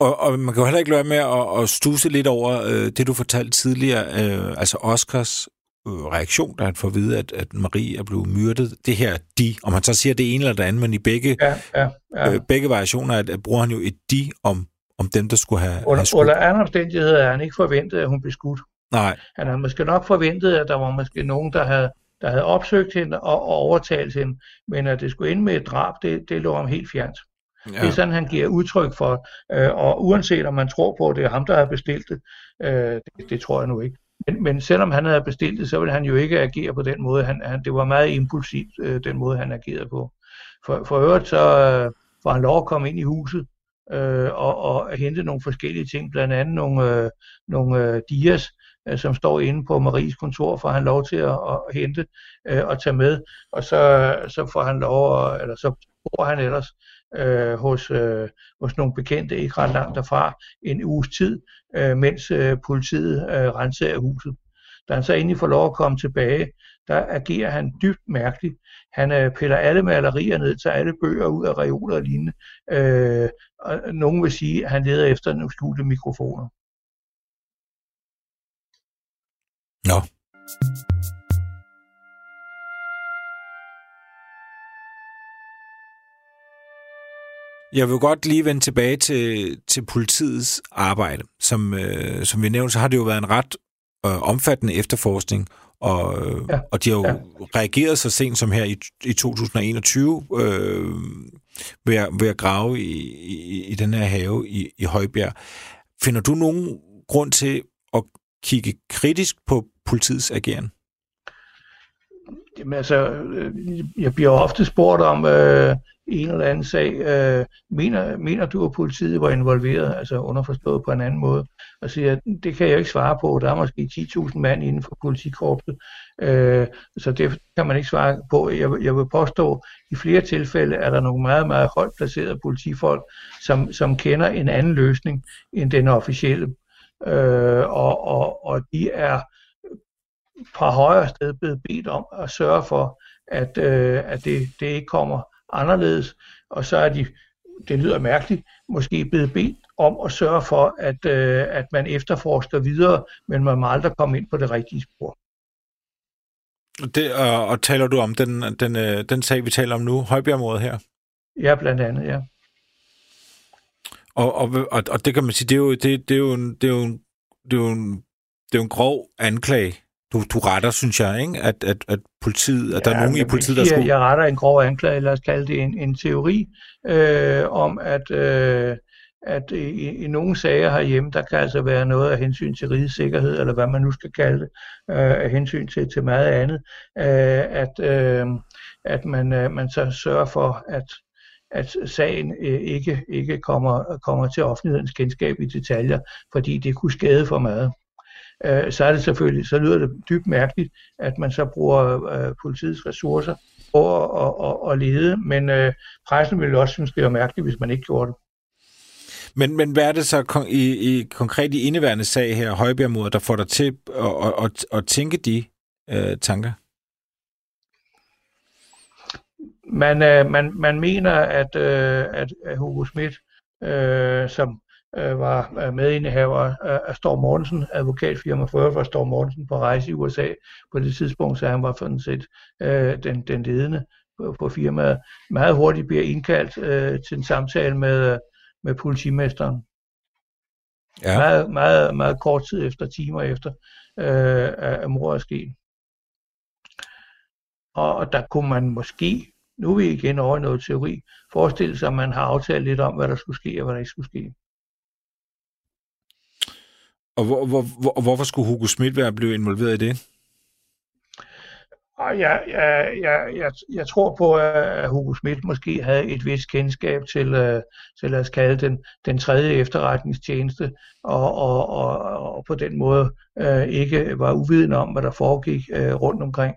[SPEAKER 1] Og, og man kan jo heller ikke lade med at, at stuse lidt over øh, det, du fortalte tidligere, øh, altså Oscars øh, reaktion, da han får at vide, at, at Marie er blevet myrdet. Det her de, om han så siger det ene eller det andet, men i begge,
[SPEAKER 5] ja, ja, ja.
[SPEAKER 1] Øh, begge variationer, at, at bruger han jo et de om, om dem, der skulle have,
[SPEAKER 5] under,
[SPEAKER 1] have skudt.
[SPEAKER 5] Under andre omstændigheder er han ikke forventet, at hun blev skudt.
[SPEAKER 1] Nej.
[SPEAKER 5] Han har måske nok forventet, at der var måske nogen, der havde, der havde opsøgt hende og, og overtalt hende, men at det skulle ende med et drab, det, det lå ham helt fjernt. Ja. Det er sådan, han giver udtryk for, øh, og uanset om man tror på, at det er ham, der har bestilt det, øh, det, det tror jeg nu ikke. Men, men selvom han havde bestilt det, så ville han jo ikke agere på den måde. Han, han, det var meget impulsivt, øh, den måde, han agerede på. For, for øvrigt så øh, var han lov at komme ind i huset øh, og, og hente nogle forskellige ting, blandt andet nogle, øh, nogle øh, dias, øh, som står inde på Maries kontor, for han lov til at, at hente øh, og tage med, og så, så får han lov, at, eller så bor han ellers øh, hos, øh, hos nogle bekendte, ikke ret langt derfra, en uges tid, øh, mens øh, politiet øh, renser huset. Da han så endelig får lov at komme tilbage, der agerer han dybt mærkeligt. Han øh, piller alle malerier ned, tager alle bøger ud af reoler og lignende. Øh, og nogen vil sige, at han leder efter nogle skjulte mikrofoner.
[SPEAKER 1] Nå. Jeg vil godt lige vende tilbage til, til politiets arbejde. Som, øh, som vi nævnte, så har det jo været en ret øh, omfattende efterforskning, og, ja. og de har jo ja. reageret så sent som her i, i 2021 øh, ved, at, ved at grave i, i, i den her have i, i Højbjerg. Finder du nogen grund til at kigge kritisk på politiets ageren?
[SPEAKER 5] Jamen altså, øh, jeg bliver ofte spurgt om øh, en eller anden sag. Øh, mener, mener du, at politiet var involveret, altså underforstået på en anden måde? Og siger, det kan jeg ikke svare på. Der er måske 10.000 mand inden for politikorpset, øh, så det kan man ikke svare på. Jeg, jeg vil påstå, at i flere tilfælde er der nogle meget, meget højt placerede politifolk, som, som kender en anden løsning end den officielle. Øh, og, og, og de er fra højre sted blevet bedt om at sørge for, at, øh, at det, det ikke kommer anderledes, og så er de, det lyder mærkeligt, måske blevet bedt om at sørge for, at, øh, at man efterforsker videre, men man må aldrig komme ind på det rigtige spor.
[SPEAKER 1] Det, og, og taler du om den, den, øh, den sag, vi taler om nu, Højbjergmordet her?
[SPEAKER 5] Ja, blandt andet, ja.
[SPEAKER 1] Og, og, og, og det kan man sige, det er jo, det, det er jo, en, det er jo, en, det er jo en, det er jo en grov anklage, du, du retter, synes jeg, ikke? At, at, at politiet, at ja, der er nogen i politiet, der skulle...
[SPEAKER 5] Jeg retter en grov anklage, lad os kalde det en, en teori, øh, om at, øh, at i, i nogle sager herhjemme, der kan altså være noget af hensyn til rigets sikkerhed, eller hvad man nu skal kalde det, øh, af hensyn til, til meget andet, øh, at, øh, at man, øh, man så sørger for, at at sagen øh, ikke, ikke kommer, kommer til offentlighedens kendskab i detaljer, fordi det kunne skade for meget øh, så er det selvfølgelig, så lyder det dybt mærkeligt, at man så bruger øh, politiets ressourcer på at, at, at lede, men øh, pressen ville også synes, det var mærkeligt, hvis man ikke gjorde det.
[SPEAKER 1] Men, men hvad er det så i, i konkret i indeværende sag her, Højbjergmordet, der får dig til at, at, at, at tænke de øh, tanker?
[SPEAKER 5] Man, øh, man, man mener, at, øh, at Hugo Schmidt, øh, som øh, var medindehaver af Storm Mortensen, advokatfirma for for Storm Mortensen på rejse i USA på det tidspunkt, så han var sådan set øh, den, den ledende på, på firmaet. Meget hurtigt bliver indkaldt øh, til en samtale med, med politimesteren. Ja. Meget, meget, meget kort tid efter, timer efter, øh, at mor er sket. Og, og der kunne man måske, nu er vi igen over i noget teori, forestille sig, at man har aftalt lidt om, hvad der skulle ske og hvad der ikke skulle ske.
[SPEAKER 1] Og hvor, hvor, hvor, hvorfor skulle Hugo Schmidt være blevet involveret i det?
[SPEAKER 5] Og jeg, jeg, jeg, jeg, jeg tror på, at Hugo Schmidt måske havde et vist kendskab til, øh, til lad os kalde den, den tredje efterretningstjeneste, og, og, og, og på den måde øh, ikke var uviden om, hvad der foregik øh, rundt omkring.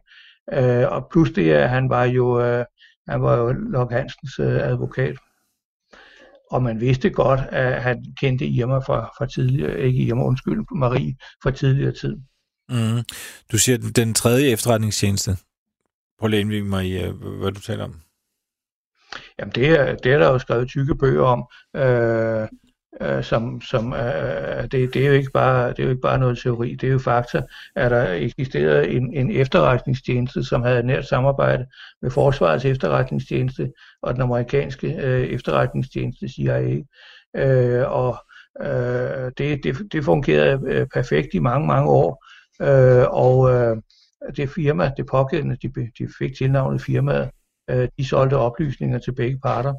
[SPEAKER 5] Øh, og plus det, at han var jo, øh, han var jo Lok Hansens øh, advokat og man vidste godt, at han kendte Irma fra, fra tidligere, ikke Irma, undskyld, Marie, fra tidligere tid.
[SPEAKER 1] Mm. Du siger den, den tredje efterretningstjeneste. Prøv at i, øh, hvad du taler om.
[SPEAKER 5] Jamen, det er, det er der jo skrevet tykke bøger om. Øh, øh, som, som øh, øh, det, det, er jo ikke bare, det er jo ikke bare noget teori, det er jo fakta, at der eksisterede en, en efterretningstjeneste, som havde nært samarbejde med Forsvarets efterretningstjeneste og den amerikanske øh, efterretningstjeneste CIA. Øh, og øh, det, det, det fungerede øh, perfekt i mange, mange år. Øh, og øh, det firma, det pågældende, de, de fik tilnavnet firmaet, øh, de solgte oplysninger til begge parter.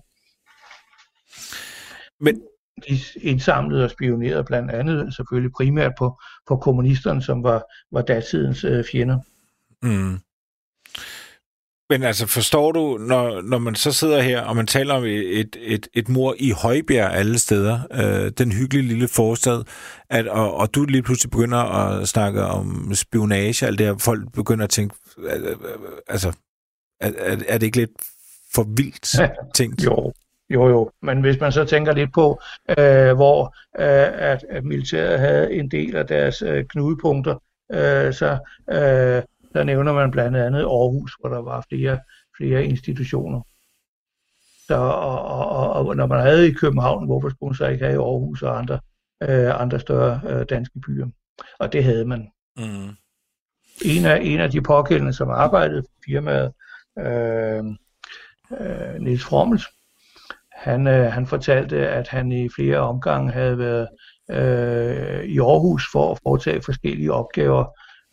[SPEAKER 1] Men,
[SPEAKER 5] de indsamlede og spionerede blandt andet selvfølgelig primært på, på kommunisterne, som var, var datidens øh, fjender.
[SPEAKER 1] Mm. Men altså, forstår du, når, når man så sidder her, og man taler om et, et, et mor i Højbjerg alle steder, øh, den hyggelige lille forstad, at, og, og du lige pludselig begynder at snakke om spionage, alt det her, folk begynder at tænke, altså, er, er, er det ikke lidt for vildt tænkt?
[SPEAKER 5] jo, jo, jo, men hvis man så tænker lidt på, øh, hvor øh, at, at militæret havde en del af deres øh, knudepunkter, øh, så øh, der nævner man blandt andet Aarhus, hvor der var flere, flere institutioner. Så, og, og, og, når man havde i København, hvorfor skulle man så ikke have i Aarhus og andre, øh, andre større øh, danske byer? Og det havde man. Mm. En, af, en af de pågældende, som arbejdede for firmaet, øh, øh, Niels Frommels, han, øh, han fortalte, at han i flere omgange havde været øh, i Aarhus for at foretage forskellige opgaver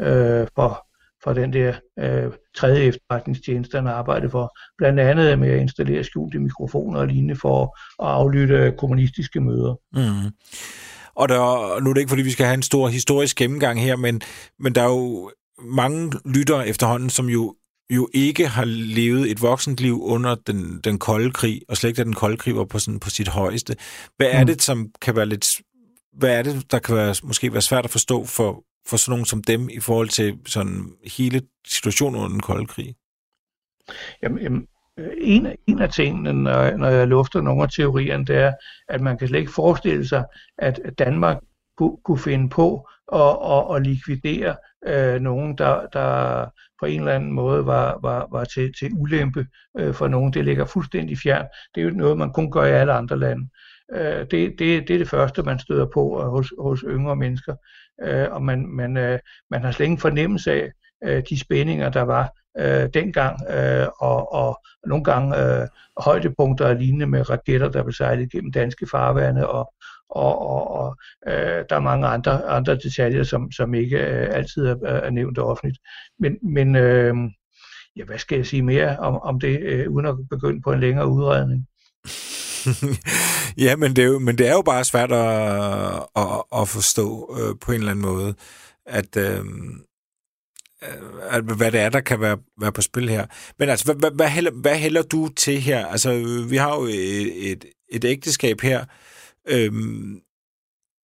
[SPEAKER 5] øh, for, for den der øh, tredje efterretningstjeneste, han arbejdede for. Blandt andet med at installere skjulte mikrofoner og lignende for at aflytte kommunistiske møder.
[SPEAKER 1] Mm. Og der, nu er det ikke, fordi vi skal have en stor historisk gennemgang her, men, men der er jo mange lyttere efterhånden, som jo jo ikke har levet et voksent liv under den, den kolde krig, og slet ikke da den kolde krig var på, sådan, på sit højeste. Hvad er mm. det, som kan være lidt... Hvad er det, der kan være, måske være svært at forstå for, for sådan nogen som dem i forhold til sådan hele situationen under den kolde krig?
[SPEAKER 5] Jamen, jamen en, en af tingene, når, når jeg lufter nogle af teorierne, det er, at man kan slet ikke forestille sig, at Danmark kunne, kunne finde på at, at, at likvidere øh, nogen, der, der på en eller anden måde var, var, var til, til ulempe øh, for nogen. Det ligger fuldstændig fjern. Det er jo noget, man kun gør i alle andre lande. Øh, det, det, det er det første, man støder på øh, hos, hos yngre mennesker. Øh, og man, man, øh, man har slet ingen fornemmelse af øh, de spændinger, der var øh, dengang, øh, og, og nogle gange øh, højdepunkter og lignende med raketter, der blev sejlet gennem danske farvande, og, og, og, og øh, der er mange andre, andre detaljer, som, som ikke øh, altid er, er nævnt offentligt. Men, men øh, ja, hvad skal jeg sige mere om, om det, øh, uden at begynde på en længere udredning?
[SPEAKER 1] ja, men det, er jo, men det er jo bare svært at, at, at forstå øh, på en eller anden måde, at, øh, at hvad det er, der kan være, være på spil her. Men altså, hvad, hvad, hvad, hælder, hvad hælder du til her? Altså, vi har jo et, et, et ægteskab her, Øhm,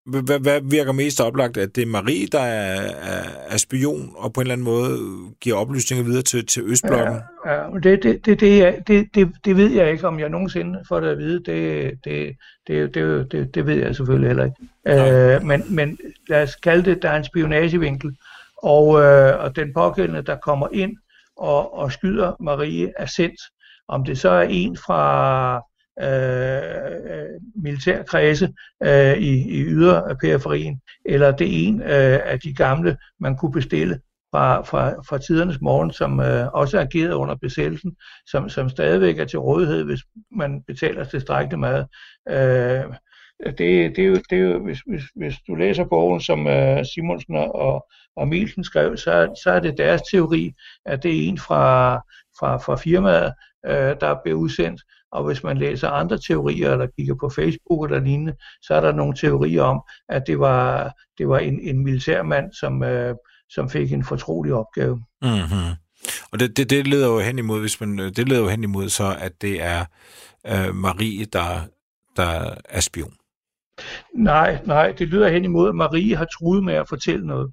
[SPEAKER 1] hvad, hvad virker mest oplagt? At det er Marie, der er, er, er spion, og på en eller anden måde giver oplysninger videre til, til Østblokken?
[SPEAKER 5] Ja, ja det, det, det, det, det, det, det ved jeg ikke, om jeg nogensinde får det at vide. Det, det, det, det, det, det ved jeg selvfølgelig heller ikke. Øh, men, men lad os kalde det, der er en spionagevinkel, og, øh, og den pågældende, der kommer ind og, og skyder Marie, er sendt. Om det så er en fra Øh, øh, militærkredse øh, i, i yderperiferien, eller det er en øh, af de gamle, man kunne bestille fra, fra, fra tidernes morgen, som øh, også agerede under besættelsen, som, som stadigvæk er til rådighed, hvis man betaler tilstrækkeligt mad. Øh, det, det, er jo, det er jo hvis, hvis, hvis du læser bogen, som øh, Simonsen og, og Mielsen skrev, så, så er det deres teori, at det er en fra, fra, fra firmaet, øh, der bliver udsendt, og hvis man læser andre teorier, eller kigger på Facebook eller lignende, så er der nogle teorier om, at det var, det var en, en militærmand, som, øh, som fik en fortrolig opgave.
[SPEAKER 1] Mm-hmm. Og det, det, det leder jo hen imod, hvis man, det leder jo hen imod så, at det er øh, Marie, der, der er spion.
[SPEAKER 5] Nej, nej, det lyder hen imod, at Marie har truet med at fortælle noget.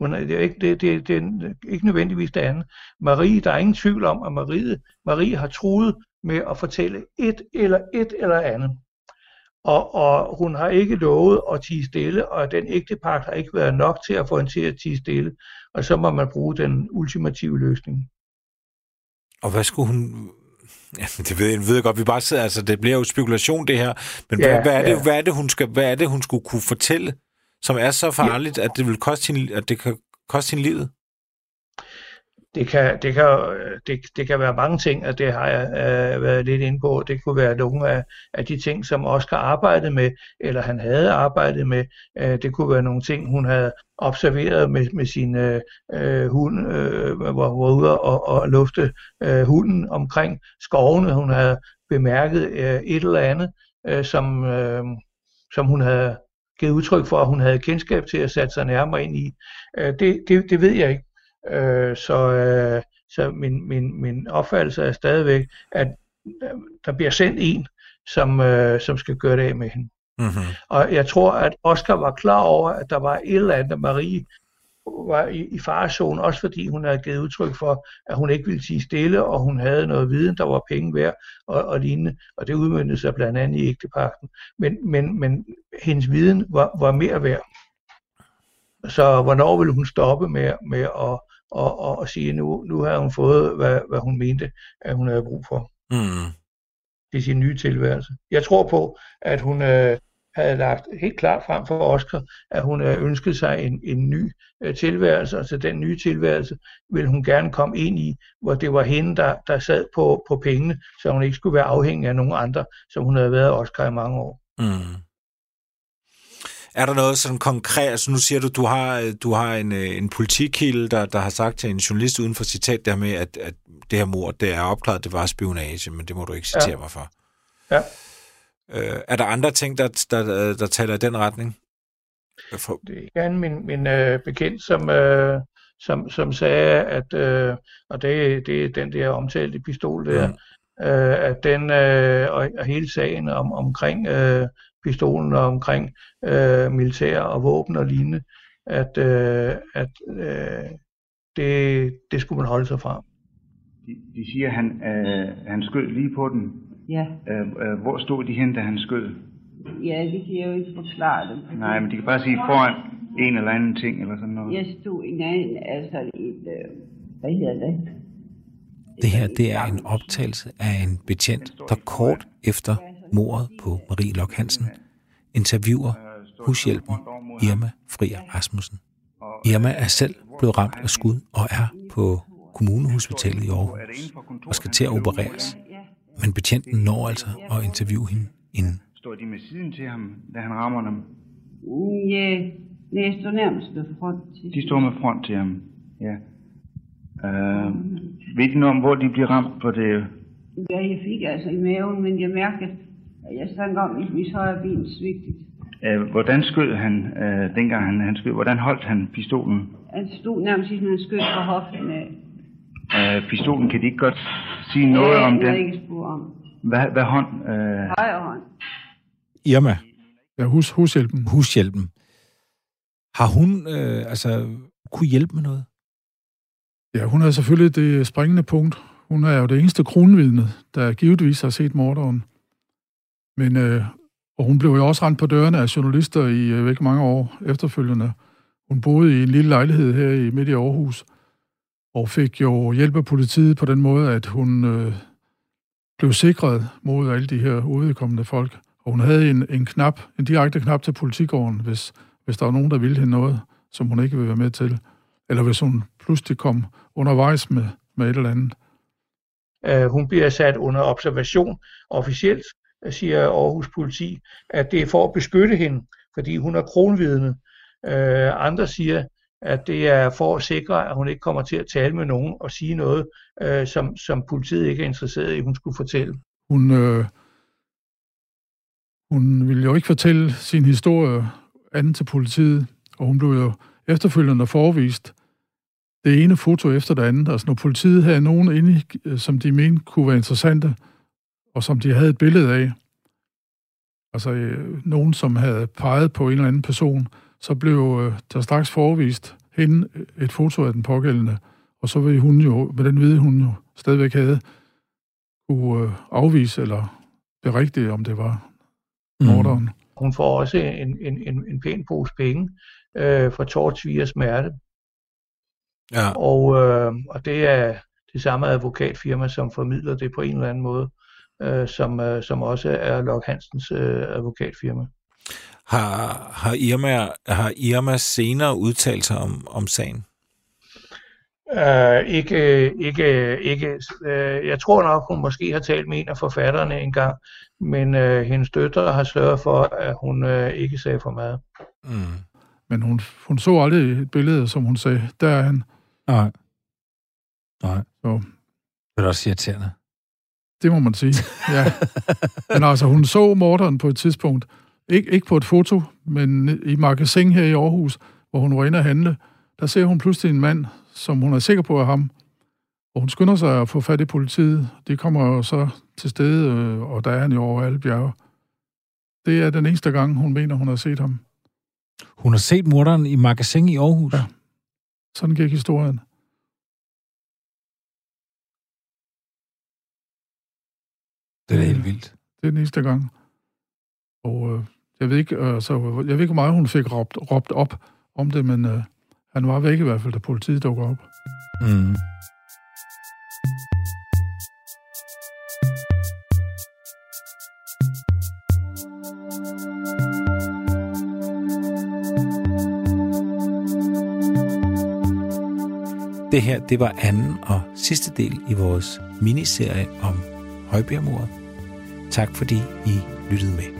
[SPEAKER 5] Hun er, det, er ikke, det, det, det er ikke nødvendigvis det andet. Marie, der er ingen tvivl om, at Marie, Marie har truet med at fortælle et eller et eller andet. Og, og hun har ikke lovet at tige stille, og den ægtepagt har ikke været nok til at få hende til at tige stille. Og så må man bruge den ultimative løsning.
[SPEAKER 1] Og hvad skulle hun... Ja, det ved jeg, ved jeg godt, vi bare sidder, altså det bliver jo spekulation det her, men ja, hvad, hvad, er det, ja. hvad, er det, hun skal, hvad er det, hun skulle kunne fortælle? Som er så farligt, ja. at det vil koste hende, at det kan koste hende livet?
[SPEAKER 5] Det kan, det, kan, det, det kan være mange ting, og det har jeg øh, været lidt inde på. Det kunne være nogle af, af de ting, som Oscar arbejdede med, eller han havde arbejdet med. Øh, det kunne være nogle ting, hun havde observeret med, med sin øh, hund, øh, hvor hun var ude og, og lufte øh, hunden omkring skovene. Hun havde bemærket øh, et eller andet, øh, som, øh, som hun havde givet udtryk for, at hun havde kendskab til at sætte sig nærmere ind i. Øh, det, det, det ved jeg ikke. Øh, så øh, så min, min, min opfattelse er stadigvæk, at der bliver sendt en, som, øh, som skal gøre det af med hende. Mm-hmm. Og jeg tror, at Oscar var klar over, at der var et eller andet, Marie var i, i farezonen, også fordi hun havde givet udtryk for, at hun ikke ville sige stille, og hun havde noget viden, der var penge værd og, og lignende, og det udmyndte sig blandt andet i ægtepakten. Men, men, men hendes viden var, var mere værd. Så hvornår ville hun stoppe med, med at, og, og, og sige, nu, nu har hun fået, hvad, hvad hun mente, at hun havde brug for. Mm. Det sin nye tilværelse. Jeg tror på, at hun, øh, havde lagt helt klart frem for Oscar, at hun øh, ønskede sig en, en ny øh, tilværelse, og til den nye tilværelse ville hun gerne komme ind i, hvor det var hende, der, der sad på, på pengene, så hun ikke skulle være afhængig af nogen andre, som hun havde været Oscar i mange år. Mm.
[SPEAKER 1] Er der noget sådan konkret, altså nu siger du, du har, du har en, øh, en politikilde, der, der har sagt til en journalist uden for citat der med, at, at det her mord, det er opklaret, det var spionage, men det må du ikke citere ja. mig for. Ja. Øh, er der andre ting, der, der, der taler i den retning?
[SPEAKER 5] For... Det er igen min, min øh, bekendt, som, øh, som, som sagde, at, øh, og det, det er den der omtalte pistol der, mm. øh, at den, øh, og, og hele sagen om, omkring øh, pistolen og omkring øh, militær og våben og lignende, at, øh, at øh, det, det skulle man holde sig fra.
[SPEAKER 2] De, de siger, at han, øh, han skød lige på den.
[SPEAKER 6] Ja.
[SPEAKER 2] Øh, øh, hvor stod de hen, da han skød?
[SPEAKER 6] Ja, det kan jeg jo ikke forklare dem.
[SPEAKER 2] Nej, men de kan bare sige foran en eller anden ting, eller sådan noget.
[SPEAKER 6] Jeg stod i en anden, altså et, øh, hvad hedder det?
[SPEAKER 1] Det her, det er en optagelse af en betjent, der kort efter mordet på Marie Lok Hansen interviewer hushjælpen Irma Frier Rasmussen. Irma er selv blevet ramt af skud og er på kommunehospitalet i Aarhus og skal til at opereres. Men betjenten når altså at interviewe hende inden.
[SPEAKER 2] Står de med siden til ham, da han rammer dem?
[SPEAKER 6] Ja, nej, jeg står nærmest ved front til.
[SPEAKER 2] De står med front til ham, ja. Øh, ved de noget om, hvor de bliver ramt på det?
[SPEAKER 6] Ja, jeg fik altså i maven, men jeg mærkede, at jeg sang om, at mit højre ben svigtigt.
[SPEAKER 2] Øh, hvordan skød han, øh, dengang han, han skød? Hvordan holdt han pistolen?
[SPEAKER 6] Han stod nærmest, som han skød fra hoften af.
[SPEAKER 2] Øh, pistolen, kan de ikke godt sige noget
[SPEAKER 6] ja,
[SPEAKER 2] om
[SPEAKER 6] det?
[SPEAKER 2] den?
[SPEAKER 6] Ikke om.
[SPEAKER 2] Hvad, hvad hånd? Øh,
[SPEAKER 6] Højre hånd.
[SPEAKER 1] Irma,
[SPEAKER 3] Ja, hus, hushjælpen.
[SPEAKER 1] hushjælpen, har hun øh, altså kunne hjælpe med noget?
[SPEAKER 3] Ja, hun er selvfølgelig det springende punkt. Hun er jo det eneste kronvidne, der givetvis har set morderen. Men, øh, og hun blev jo også rendt på dørene af journalister i øh, ikke mange år efterfølgende. Hun boede i en lille lejlighed her i midt i Aarhus, og fik jo hjælp af politiet på den måde, at hun øh, blev sikret mod alle de her udkommende folk. Og hun havde en, en knap, en direkte knap til politigården, hvis, hvis der var nogen, der ville hende noget, som hun ikke ville være med til. Eller hvis hun pludselig kom undervejs med, med et eller andet.
[SPEAKER 5] Uh, hun bliver sat under observation officielt, siger Aarhus politi, at det er for at beskytte hende, fordi hun er kronvidne. Uh, øh, andre siger, at det er for at sikre, at hun ikke kommer til at tale med nogen og sige noget, øh, som, som politiet ikke er interesseret i, hun skulle fortælle.
[SPEAKER 3] Hun, øh, hun ville jo ikke fortælle sin historie anden til politiet, og hun blev jo efterfølgende forvist det ene foto efter det andet. Altså når politiet havde nogen inde, øh, som de mente kunne være interessante, og som de havde et billede af, altså øh, nogen, som havde peget på en eller anden person, så blev øh, der straks forvist hende et foto af den pågældende, og så ville hun jo, med den vide, hun jo stadigvæk havde, kunne øh, afvise eller berigtige, om det var morderen. Mm.
[SPEAKER 5] Hun får også en, en, en, en pæn pose penge øh, for Tortsviger smerte.
[SPEAKER 1] Ja.
[SPEAKER 5] Og, øh, og det er det samme advokatfirma, som formidler det på en eller anden måde, øh, som, øh, som også er Lok Hansens øh, advokatfirma.
[SPEAKER 1] Har, har, Irma, har Irma senere udtalt sig om, om sagen?
[SPEAKER 5] Uh, ikke, ikke, ikke, uh, jeg tror nok, hun måske har talt med en af forfatterne engang, men uh, hendes døtre har sørget for, at hun uh, ikke sagde for meget.
[SPEAKER 1] Mm.
[SPEAKER 3] Men hun, hun så aldrig et billede, som hun sagde, der er han.
[SPEAKER 1] Nej. Nej.
[SPEAKER 3] Så
[SPEAKER 1] Det er også irriterende.
[SPEAKER 3] det må man sige, ja. Men altså, hun så morderen på et tidspunkt, ikke, ikke på et foto, men i magasin her i Aarhus, hvor hun var inde at handle, der ser hun pludselig en mand, som hun er sikker på er ham. Og hun skynder sig at få fat i politiet. De kommer jo så til stede, øh, og der er han jo over alle bjerge. Det er den eneste gang, hun mener, hun har set ham.
[SPEAKER 1] Hun har set morderen i magasin i Aarhus.
[SPEAKER 3] Ja. Sådan gik historien.
[SPEAKER 1] Det er helt vildt.
[SPEAKER 3] Det er den eneste gang. Og øh, jeg ved ikke, altså, så, jeg ved ikke, hvor meget hun fik råbt, råbt op om det, men øh, han var væk i hvert fald, da politiet dukker op.
[SPEAKER 1] Mm. Det her, det var anden og sidste del i vores miniserie om Højbjergmordet. Tak fordi I lyttede med.